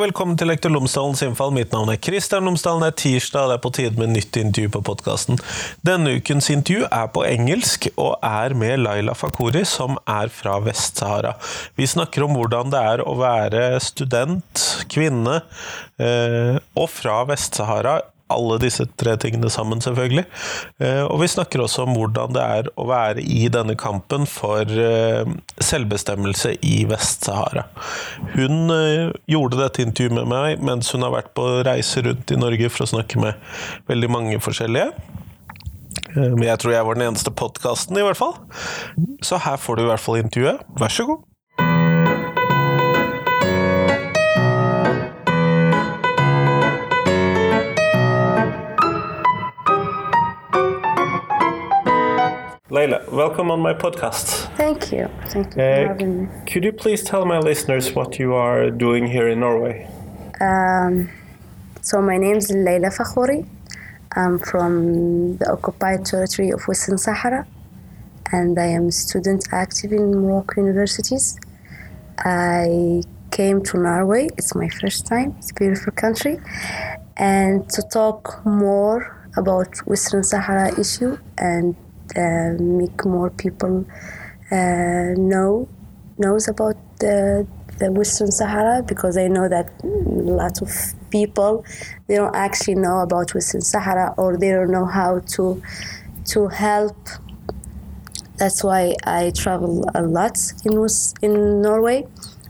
velkommen til Lektor Lomsdalens innfall. Mitt navn er Kristian Lomsdalen. Det er tirsdag, og det er på tide med nytt intervju på podkasten. Denne ukens intervju er på engelsk, og er med Laila Fakori, som er fra Vest-Sahara. Vi snakker om hvordan det er å være student, kvinne, eh, og fra Vest-Sahara alle disse tre tingene sammen, selvfølgelig. Eh, og vi snakker også om hvordan det er å være i denne kampen for eh, selvbestemmelse i Vest-Sahara. Hun eh, gjorde dette intervjuet med meg mens hun har vært på reise rundt i Norge for å snakke med veldig mange forskjellige. Men jeg tror jeg var den eneste podkasten, i hvert fall. Så her får du i hvert fall intervjuet. Vær så god. Leila, welcome on my podcast. Thank you. Thank you uh, Could you please tell my listeners what you are doing here in Norway? Um, so my name is Leila Fakhouri. I'm from the occupied territory of Western Sahara, and I am a student active in Morocco universities. I came to Norway. It's my first time. It's a beautiful country, and to talk more about Western Sahara issue and make more people uh, know knows about the, the Western Sahara because I know that lots of people they don't actually know about Western Sahara or they don't know how to to help. That's why I travel a lot in in Norway.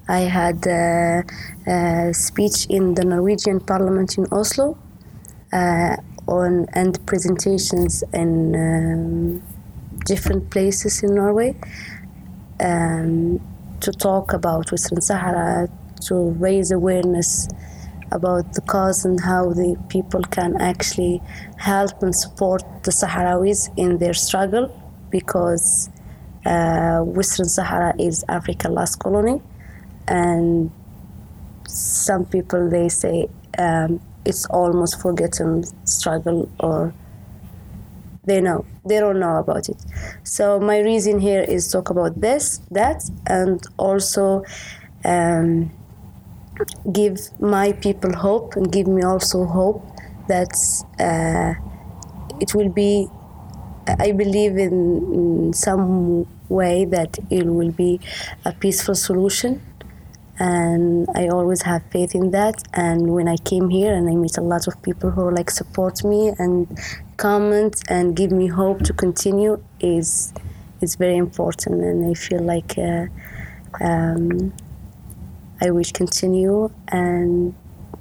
I had a, a speech in the Norwegian Parliament in Oslo. Uh, on and presentations in um, different places in Norway um, to talk about Western Sahara, to raise awareness about the cause and how the people can actually help and support the Sahrawis in their struggle because uh, Western Sahara is Africa's last colony. And some people they say um, it's almost forgotten struggle or they know they don't know about it so my reason here is talk about this that and also um, give my people hope and give me also hope that uh, it will be i believe in, in some way that it will be a peaceful solution and I always have faith in that. And when I came here and I meet a lot of people who like support me and comment and give me hope to continue is is very important. And I feel like uh, um, I wish continue and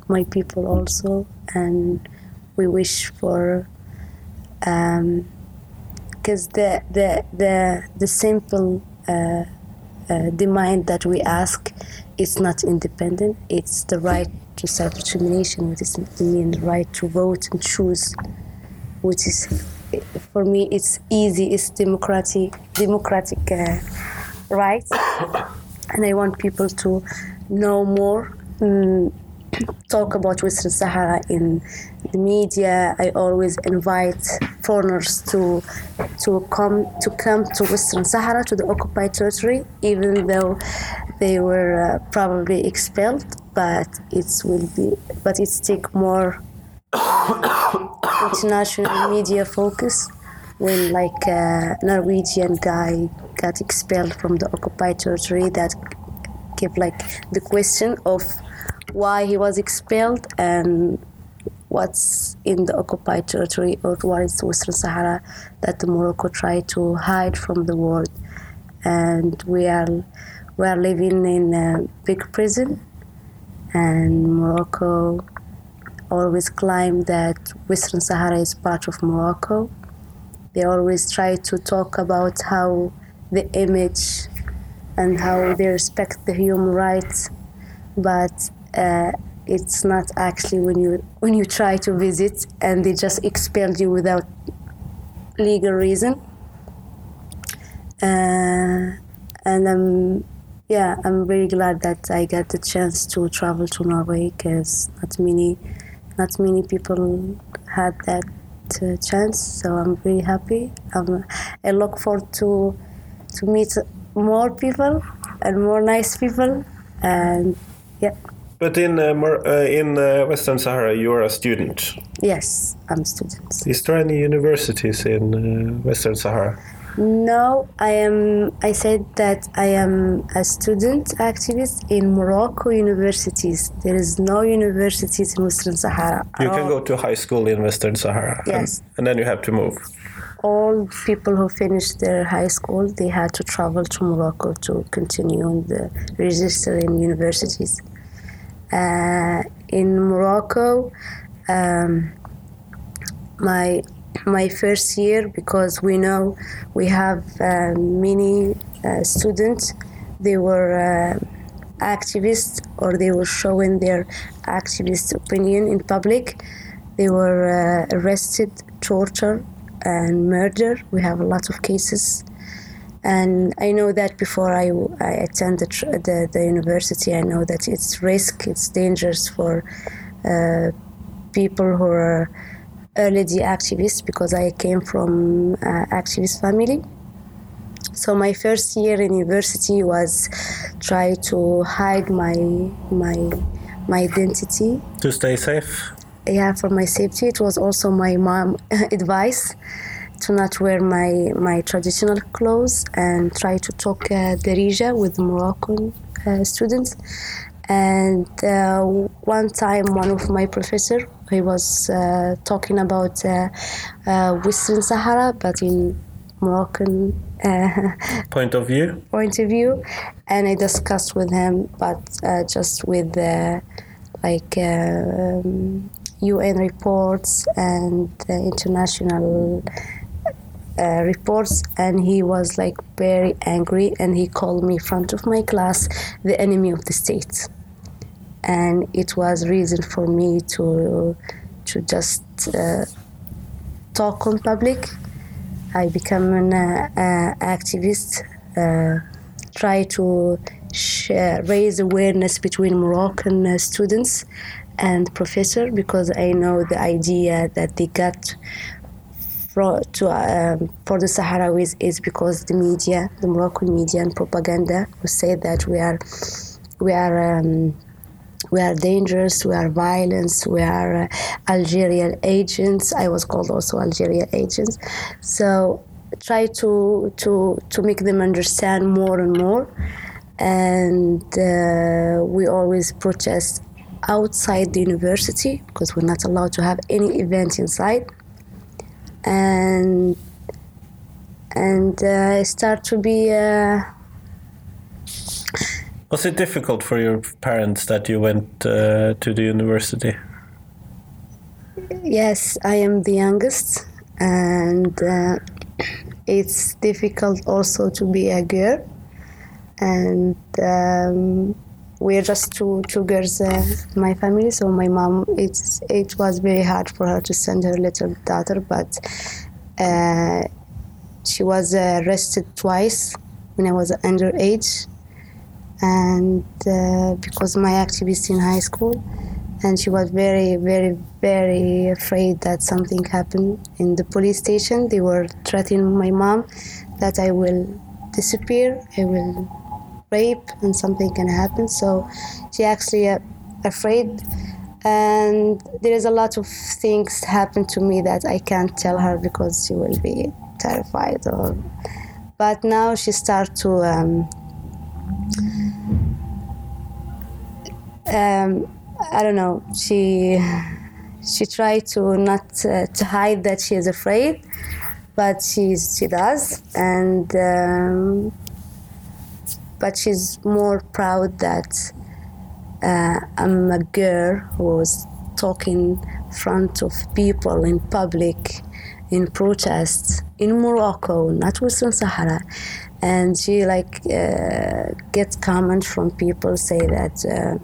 my people also, and we wish for. because um, the, the the the simple uh, uh, demand that we ask it's not independent. It's the right to self-determination, which is the right to vote and choose, which is for me it's easy. It's democratic, democratic uh, rights, and I want people to know more. Um, talk about Western Sahara in the media. I always invite foreigners to to come to come to Western Sahara to the occupied territory, even though they were uh, probably expelled. But it will be, but it's take more international media focus when like a Norwegian guy got expelled from the occupied territory that gave like the question of why he was expelled and what's in the occupied territory or what is Western Sahara that Morocco tried to hide from the world. And we are we are living in a big prison, and Morocco always claim that Western Sahara is part of Morocco. They always try to talk about how the image and how they respect the human rights, but uh, it's not actually when you when you try to visit and they just expel you without legal reason. Uh, and I'm yeah I'm really glad that I got the chance to travel to Norway because not many not many people had that uh, chance. So I'm very happy. Um, I look forward to to meet more people and more nice people and yeah. But in uh, Mor- uh, in uh, Western Sahara, you are a student. Yes, I'm a student. Is there any universities in uh, Western Sahara? No, I am. I said that I am a student activist in Morocco universities. There is no universities in Western Sahara. You can go to high school in Western Sahara. and- Yes. And, then you have to move. all people who finished their high school they had to travel to Morocco to continue on the register in universities. Uh, in Morocco, um, my my first year because we know we have uh, many uh, students. They were uh, activists or they were showing their activist opinion in public. They were uh, arrested, tortured, and murdered. We have a lot of cases. And I know that before I, I attend the, the, the university, I know that it's risk, it's dangerous for uh, people who are already activist because I came from uh, activist family. So my first year in university was try to hide my my my identity To stay safe. yeah for my safety it was also my mom advice to not wear my my traditional clothes and try to talk uh, Darija with Moroccan uh, students and uh, one time one of my professor he was uh, talking about uh, uh, Western Sahara but in Moroccan uh, Point of view. point of view. And i discussed with him but uh, just with like um, un reports and uh, international uh, reports. And he was like very angry and he called me in front of my class the enemy of the state and it was reason for me to to just uh, talk on public. I become an uh, uh, activist, uh, try to share, raise awareness between Moroccan uh, students and professor because I know the idea that they got for, to, um, for the Sahrawis is because the media, the Moroccan media and propaganda who say that we are we are um, we are dangerous, we are violence, we are uh, Algerian agents. I was called also Algerian agents. So try to to to make them understand more and more. And uh, we always protest outside the university because we're not allowed to have any event inside. And and uh, start to be. Was it difficult for your parents that you went uh, to the university? Yes, I am the youngest, and uh, it's difficult also to be a girl. And um, we're just two two girls, uh, my family. So my mom, it's it was very hard for her to send her little daughter, but uh, she was arrested twice when I was underage, and uh, because my activist in high school and she was very very very afraid that something happened in the police station. They were threatening my mom that i will disappear i will rape and something can happen. So she actually uh, afraid. And there is a lot of things happen to me that i can't tell her because she will be terrified or but now she start to um, um, I don't know. She she tried to not uh, to hide that she is afraid, but she she does, and um, but she's more proud that uh, I'm a girl who's talking in front of people in public, in protests in Morocco, not Western Sahara, and she like uh, gets comments from people say that.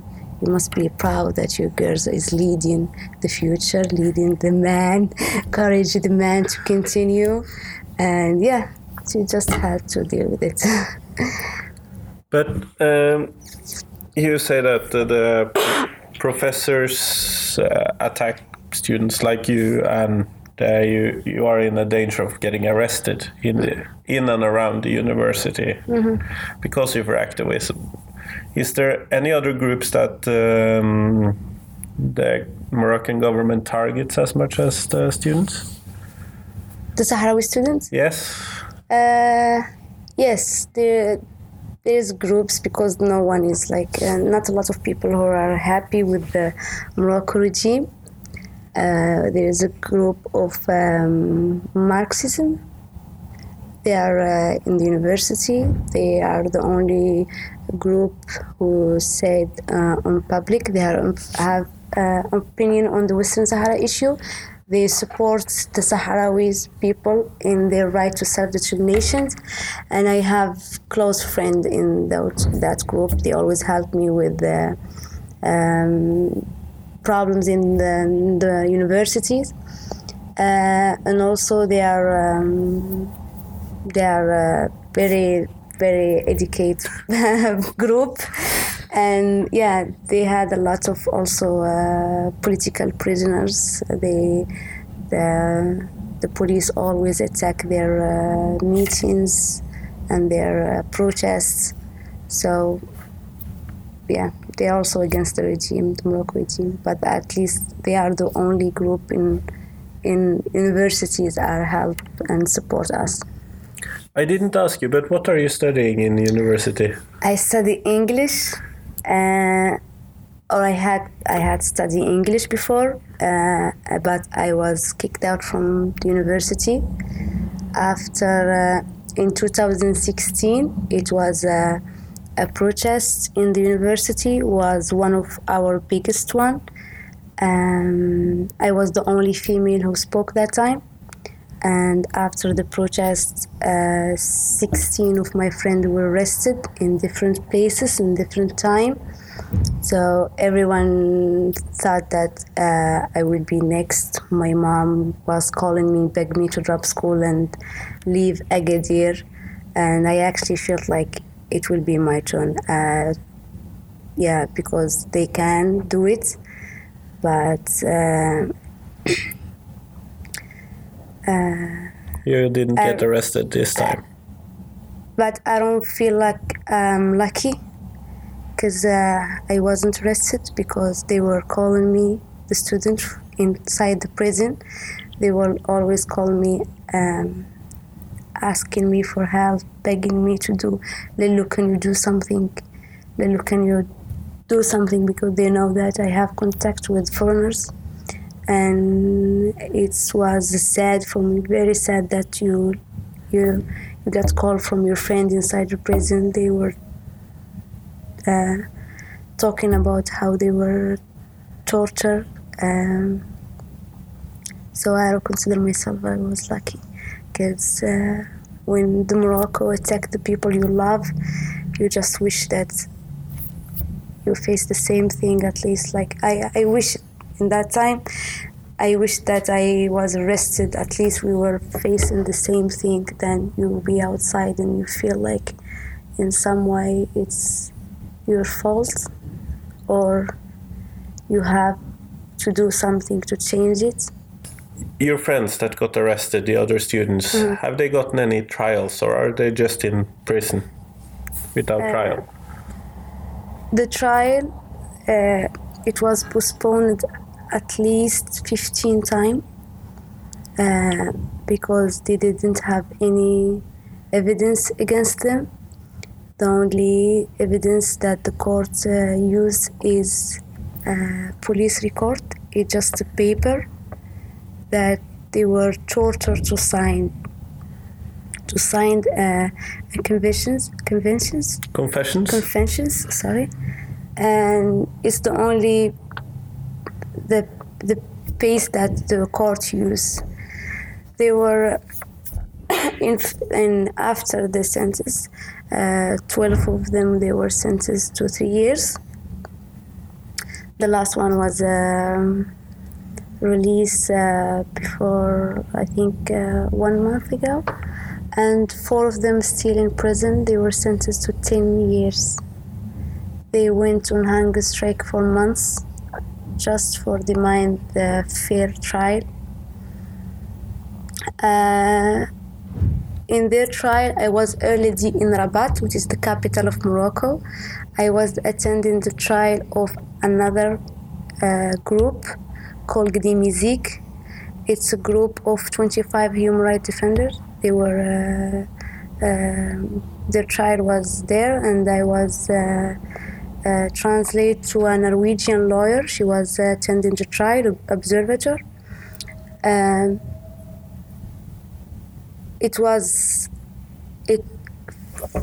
You must be proud that your girl is leading the future, leading the man, encourage the man to continue. And yeah, she just had to deal with it. But um, you say that the, the professors uh, attack students like you, and uh, you you are in a danger of getting arrested in the, in and around the university because of your activism. Is there any other groups that um, the Moroccan government targets as much as the students? The Sahrawi students? Yes. Uh, yes, there there's groups because no one is like uh, not a lot of people who are happy with the Morocco regime. Uh, there is a group of um, Marxism. They are uh, in the university. They are the only group who said uh, on public they are, have uh, opinion on the Western Sahara issue. They support the Sahrawis people in their right to self-determination, and I have close friends in that, that group. They always help me with the um, problems in the, the universities, uh, and also they are um, they are very very educated group. And yeah they had a lot of also uh, political prisoners. They the, the police always attack their uh, meetings and their uh, protests. So yeah they're also against the regime the morocco regime. But at least they are the only group in in universities are help and support us I didn't ask you, but what are you studying in university? I study English, uh, or I had I had studied English before, uh, but I was kicked out from the university after uh, in 2016. It was a, a protest in the university was one of our biggest one. Um, I was the only female who spoke that time and after the protest uh, 16 of my friends were arrested in different places in different time. So everyone thought that uh, i would be next. My mom was calling me begged me to drop school and leave agadir. And i actually felt like it will be my turn. Uh, yeah because they can do it. But uh, you didn't get uh, arrested this time. But I don't feel like I'm lucky because uh, I wasn't arrested because they were calling me, the student inside the prison. They will always call me, um, asking me for help, begging me to do, Lilu, can you do something? Lilu, can you do something? Because they know that I have contact with foreigners and it was sad for me very sad that you you you got call from your friend inside the prison. They were uh, talking about how they were tortured um, so I consider myself. I was lucky because uh, when the Morocco attacked the people you love you just wish that you face the same thing at least like I, I wish in that time I wish that I was arrested. At least we were facing the same thing. Then you will be outside and you feel like, in some way, it's your fault, or you have to do something to change it. Your friends that got arrested, the other students, mm. have they gotten any trials, or are they just in prison without uh, trial? The trial, uh, it was postponed at least 15 times uh, because they didn't have any evidence against them. The only evidence that the court uh, used is a police record. It's just a paper that they were tortured to sign to sign uh, conventions conventions confessions confessions sorry and it's the only the the pace that the court used. They were in, in after the sentence, uh, twelve of them they were sentenced to three years. The last one was um, released uh, before I think uh, one month ago, and four of them still in prison. They were sentenced to ten years. They went on hunger strike for months just for demand the fair trial. Uh, in their trial, I was already in Rabat, which is the capital of Morocco. I was attending the trial of another uh, group called Gdeim Izik. It's a group of 25 human rights defenders. They were uh, um, their trial was there, and I was uh, uh, translate to a Norwegian lawyer. She was attending the trial, observer. Um, it was it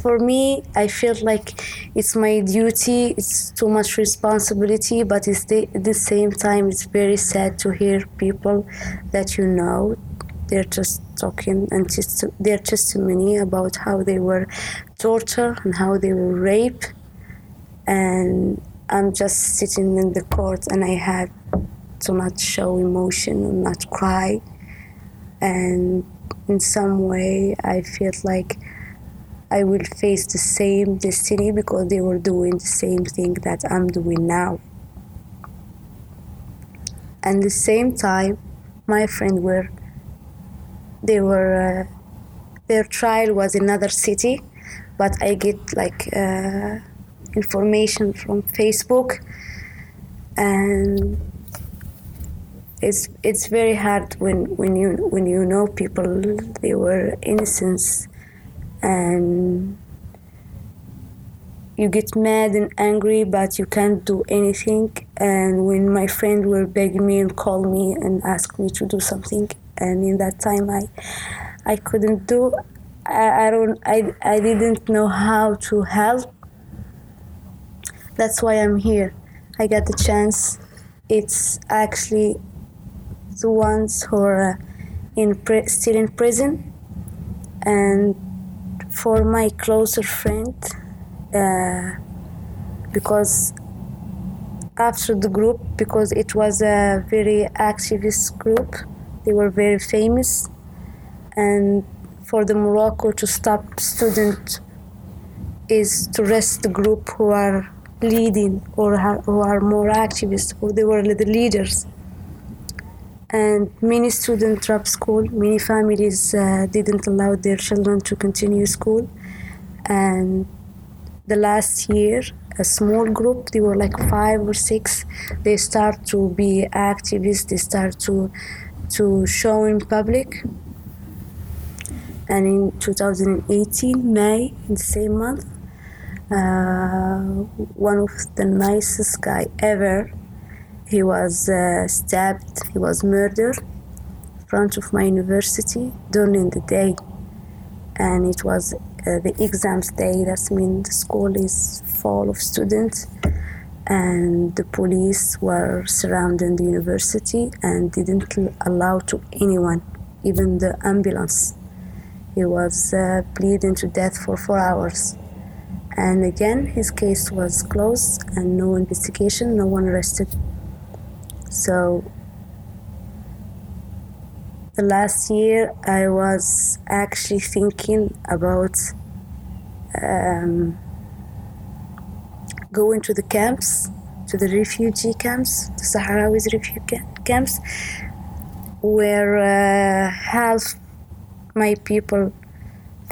for me i feel like it's my duty it's too much responsibility but it's the, at the same time it's very sad to hear people that you know they're just talking and just their testimony about how they were tortured and how they were raped and i'm just sitting in the court and i had to not show emotion and not cry and in some way I felt like I will face the same destiny because they were doing the same thing that I'm doing now. And the same time, my friend were they were uh, their trial was in another city, but I get like uh, information from Facebook. And it's it's very hard when when you when you know people they were innocent and you get mad and angry but you can't do anything. And when my friend will beg me and call me and ask me to do something and in that time i i couldn't do i, I don't I, I didn't know how to help that's why i'm here. I got the chance. It's actually the ones who are in pri- still in prison. And for my closer friend uh, because after the group because it was a very activist group they were very famous. And for the morocco to stop student is to rest the group who are leading or who are more activists or they were the leaders and many students dropped school. Many families uh, didn't allow their children to continue school. And the last year, a small group, they were like five or six, they start to be activists, they start to, to show in public. And in 2018, May, in the same month, one of the nicest guy ever he was uh, stabbed, he was murdered in front of my university during the day. And it was uh, the exams day, that means the school is full of students. And the police were surrounding the university and didn't allow to anyone, even the ambulance. He was uh, bleeding to death for four hours. And again, his case was closed and no investigation, no one arrested. So the last year I was actually thinking about um, going to the camps, to the refugee camps, the Sahrawis refugee camps, where uh, half my people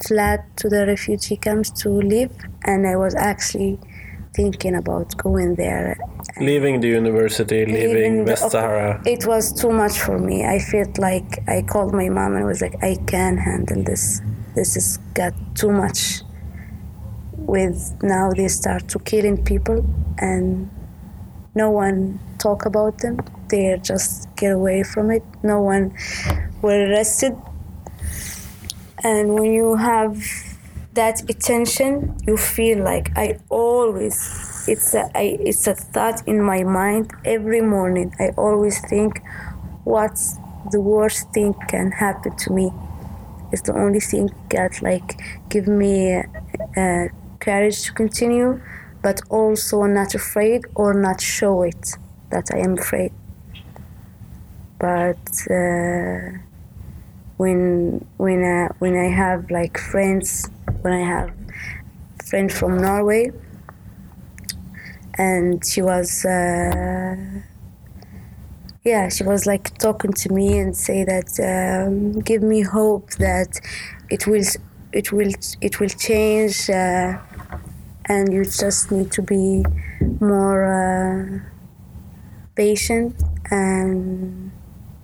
fled to the refugee camps to live, and I was actually thinking about going there leaving the university, leaving, leaving West the, Sahara. It was too much for me. I felt like I called my mom and was like, I can't handle this. This has got too much. With now they start to killing people and no one talk about them. They just get away from it. No one were arrested. And when you have that attention, you feel like I always it's a, I, it's a thought in my mind every morning. I always think, what's the worst thing can happen to me? It's the only thing that like give me uh, courage to continue, but also not afraid or not show it that I am afraid. But uh, when when I, when I have like friends, when I have friends from Norway. And she was uh, yeah, she was like talking to me and say that um, give me hope that it will it will it will change uh, and you just need to be more uh, patient and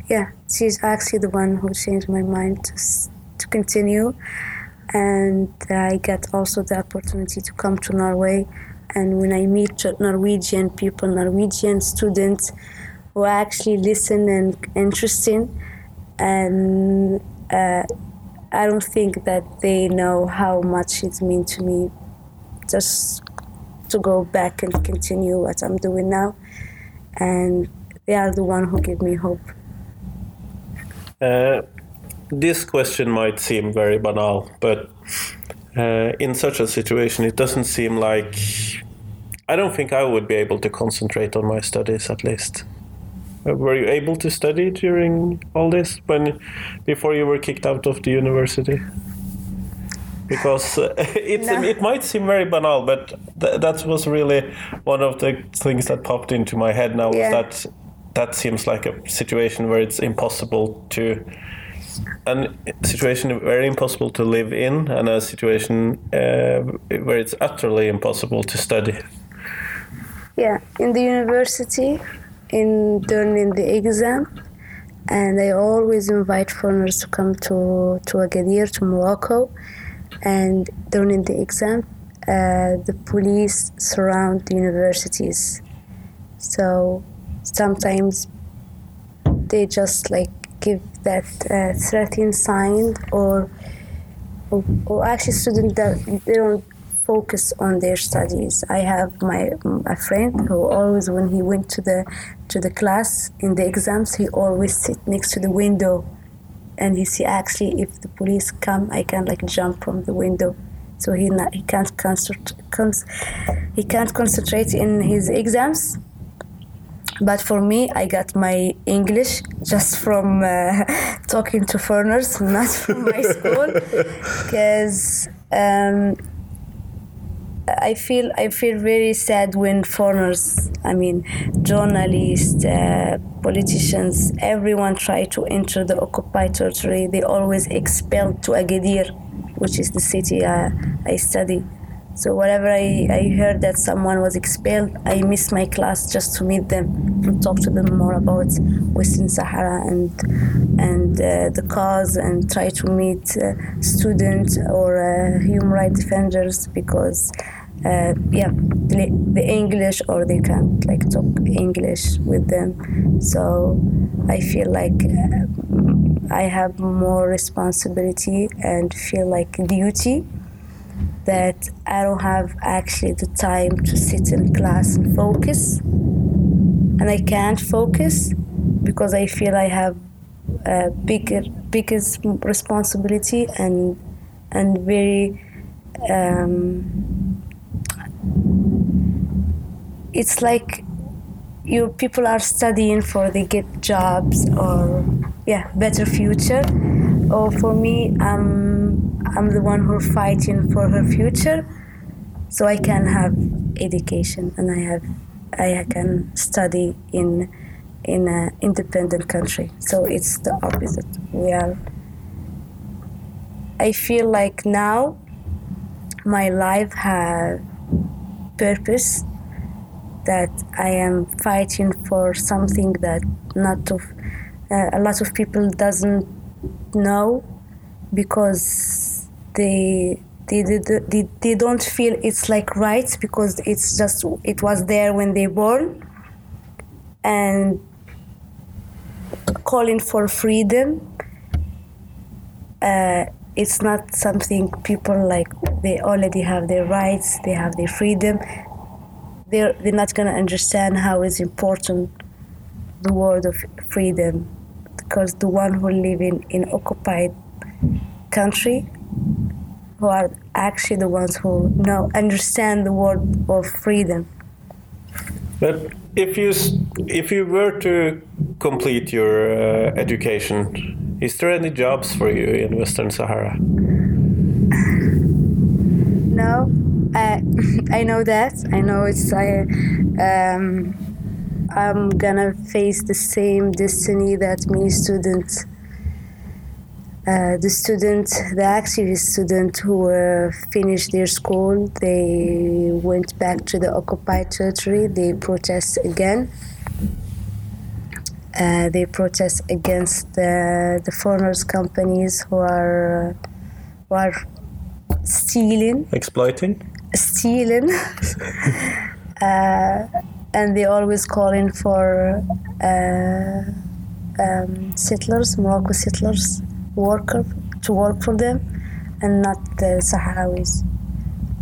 yeah she's actually the one who changed my mind to, to continue and I got also the opportunity to come to Norway and when I meet Norwegian people Norwegian students who actually listen and interesting and uh, I don't think that they know how much it means to me just to go back and continue what I'm doing now. And they are the one who give me hope. Uh, this question might seem very banal, but uh, in such a situation, it doesn't seem like. I don't think I would be able to concentrate on my studies at least. Uh, were you able to study during all this when before you were kicked out of the university? Because uh, it's, no. it might seem very banal, but th- that was really one of the things that popped into my head now. Yeah. That that seems like a situation where it's impossible to a situation very impossible to live in and a situation uh, where it's utterly impossible to study yeah in the university in during the exam and I always invite foreigners to come to, to Agadir, to Morocco. And during the exam, uh, the police surround the universities. So sometimes they just like give that uh, threatening sign or, or, or actually students that they don't focus on their studies. I have my a friend who always, when he went to the to the class in the exams, he always sit next to the window, and he see actually if the police come, I can like jump from the window. So he not, he can't concentrate he can't concentrate in his exams. But for me, I got my English just from uh, talking to foreigners, not from my school, because. Um, I feel I feel very sad when foreigners, I mean, journalists, uh, politicians, everyone try to enter the occupied territory. They always expel to Agadir, which is the city uh, I study. So whenever I, I heard that someone was expelled, I miss my class just to meet them and talk to them more about Western Sahara and and uh, the cause and try to meet uh, students or uh, human rights defenders because uh, yeah the, the, english or they can't like talk english with them. So i feel like uh, i have more responsibility and feel like duty that i don't have actually the time to sit in class and focus. And i can't focus because i feel i have a bigger biggest responsibility and and very um, it's like your people are studying for they get jobs or yeah better future. Or for me i'm i'm the one who's fighting for her future so i can have education and i have i can study in in an independent country. So it's the opposite. We are i feel like now my life has purpose that I am fighting for something that not of uh, a lot of people doesn't know because they they, they, they don't feel it's like rights because it's just it was there when they born. And calling for freedom uh, it's not something people like they already have their rights they have their freedom. They're, they're not going to understand how is important the word of freedom. Because the one who live in, in occupied country who are actually the ones who know understand the word of freedom but if you if you were to complete your uh, education is there any jobs for you in Western Sahara? No, I I know that. I know it's I um, I'm gonna face the same destiny that many students, uh, the students, the activist students who were finished their school, they went back to the occupied territory. They protest again. Uh, they protest against the, the foreigners companies who are who are stealing Exploiting? stealing uh, and they always calling for uh, um, settlers morocco settlers worker to work for them and not the sahrawis.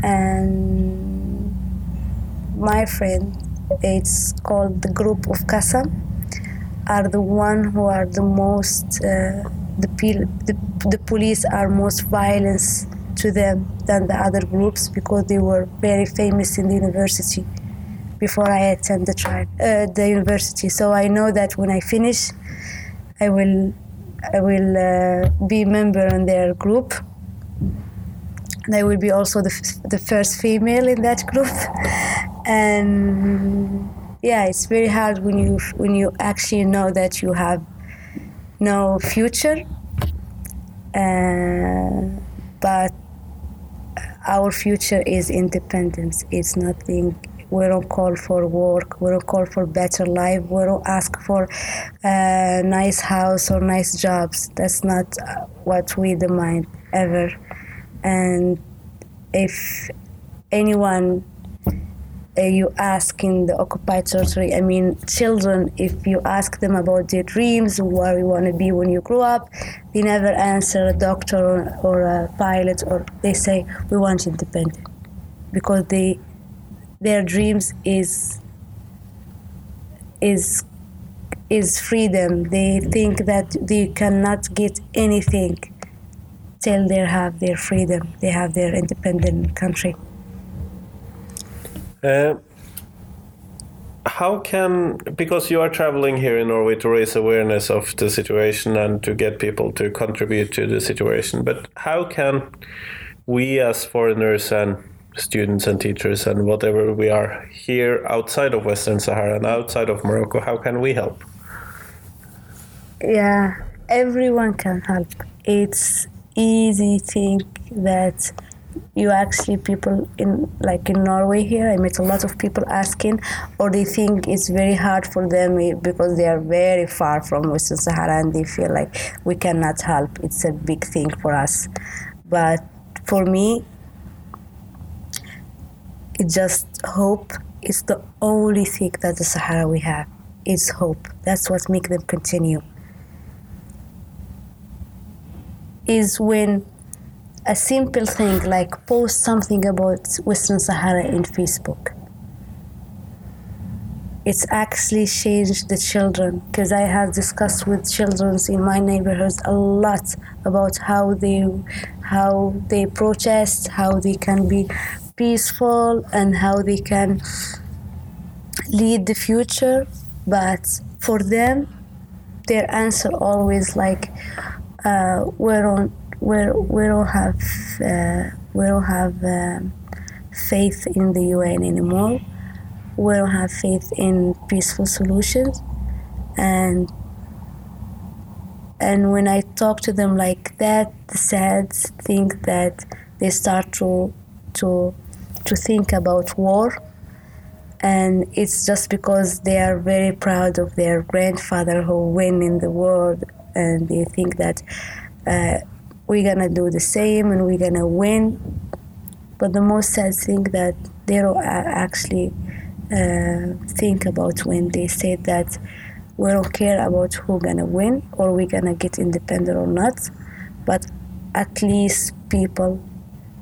And my friend it's called the group of Qassam are the one who are the most uh, the, the the police are most violence to them than the other groups because they were very famous in the university before I attend the trial uh, the university. So I know that when I finish I will I will uh, be member in their group. And I will be also the, f- the first female in that group. And yeah it's very hard when you when you actually know that you have no future. Uh, but our future is independence. It's nothing we don't call for work. We don't call for better life. We don't ask for a nice house or nice jobs. That's not uh, what we demand ever. And if anyone uh, you ask in the occupied territory i mean children if you ask them about their dreams where you want to be when you grow up they never answer a doctor or, or a pilot or they say we want independence because they their dreams is is is freedom. They think that they cannot get anything till they have their freedom. They have their independent country. Uh, how can because you are traveling here in Norway to raise awareness of the situation and to get people to contribute to the situation, but how can we as foreigners and students and teachers and whatever we are here outside of Western Sahara and outside of Morocco, how can we help? yeah everyone can help. It's easy think that you actually people in like in norway here i met a lot of people asking or they think it's very hard for them because they are very far from western sahara and they feel like we cannot help. It's a big thing for us. But for me it's just hope it's the only thing that the sahara we have is hope that's what makes them continue is when a simple thing like post something about Western Sahara in Facebook. It's actually changed the children because I have discussed with children in my neighborhoods a lot about how they how they protest, how they can be peaceful and how they can lead the future. But for them, their answer always like uh, we don't we we don't have uh, we don't have um, faith in the UN anymore. We don't have faith in peaceful solutions, and and when I talk to them like that, the sad thing that they start to to to think about war. And it's just because they are very proud of their grandfather who win in the world and they think that uh, we're gonna do the same and we're gonna win. But the most sad thing that they don't actually uh, think about when they say that we don't care about who gonna win or we're gonna get independent or not but at least people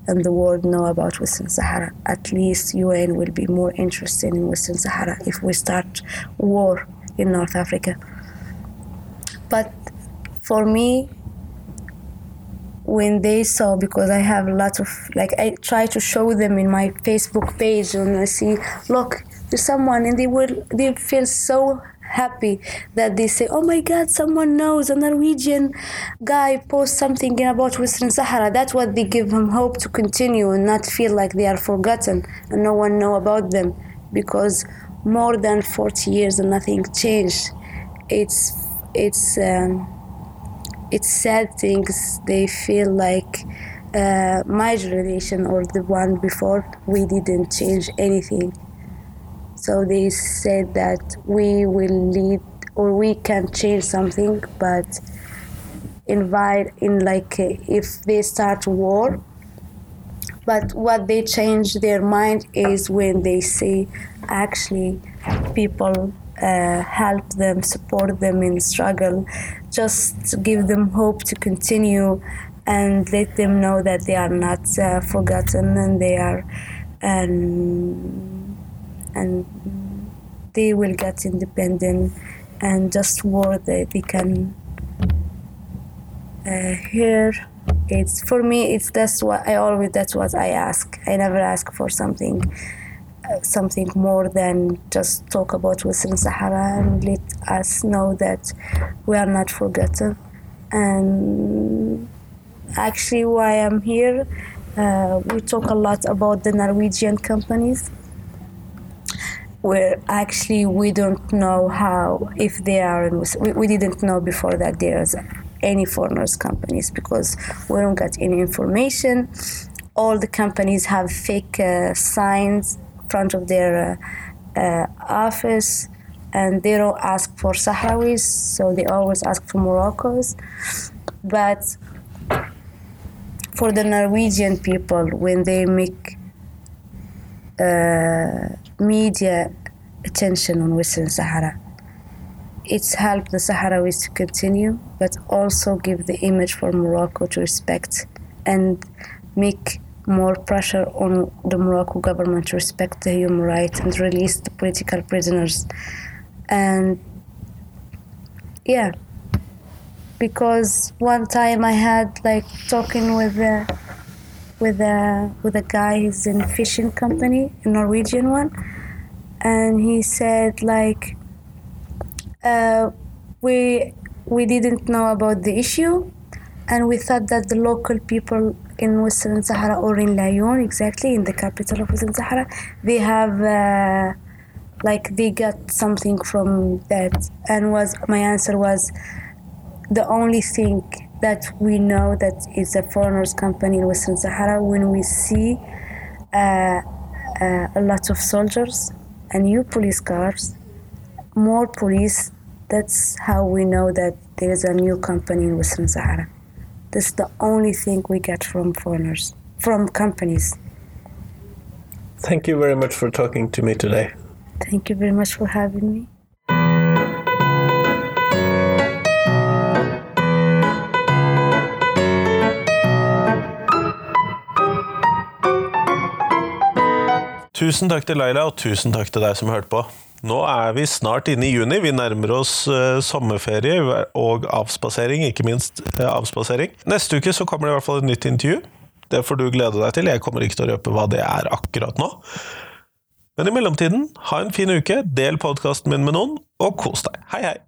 and the world know about Western Sahara. At least UN will be more interested in Western Sahara if we start war in North Africa. But for me, when they saw, because I have a lot of, like, I try to show them in my Facebook page and I see, look, there's someone, and they will, they feel so happy that they say, oh my God, someone knows a Norwegian guy post something about Western Sahara. That's what they give them hope to continue and not feel like they are forgotten and no one know about them because more than 40 years and nothing changed. It's it's um, it's sad things. They feel like uh, my generation or the one before we didn't change anything. So they said that we will lead or we can change something, but invite in like uh, if they start war. But what they change their mind is when they see actually people uh, help them, support them in struggle, just give them hope to continue and let them know that they are not uh, forgotten and they are and and they will get independent and just word that they can uh, hear. It's for me it's that's what i always that's what i ask. I never ask for something uh, something more than just talk about western sahara and let us know that we are not forgotten. And actually why i'm here uh, we talk a lot about the norwegian companies where actually we don't know how if they are we, we didn't know before that there's any foreigners companies because we don't get any information. All the companies have fake uh, signs in front of their uh, uh, office and they don't ask for sahrawis so they always ask for moroccos. But for the norwegian people when they make Uh, media attention on Western Sahara. It's helped the Sahrawis to continue, but also give the image for Morocco to respect and make more pressure on the Morocco government to respect the human rights and release the political prisoners. And yeah, because one time I had like talking with a with a with a guy who's in fishing company, a Norwegian one, and he said like uh, we we didn't know about the issue and we thought that the local people in Western Sahara or in Laayoune exactly in the capital of Western Sahara they have uh, like they got something from that. And was my answer was the only thing that we know that it's a foreigners company in Western Sahara when we see uh, uh, a lot of soldiers and new police cars, more police. That's how we know that there is a new company in Western Sahara. That's the only thing we get from foreigners, from companies. Thank you very much for talking to me today. Thank you very much for having me. Tusen takk til Laila, og tusen takk til deg som hørte på. Nå er vi snart inne i juni. Vi nærmer oss uh, sommerferie og avspasering, ikke minst uh, avspasering. Neste uke så kommer det i hvert fall et nytt intervju. Det får du glede deg til. Jeg kommer ikke til å røpe hva det er akkurat nå. Men i mellomtiden, ha en fin uke, del podkasten min med noen, og kos deg. Hei, hei!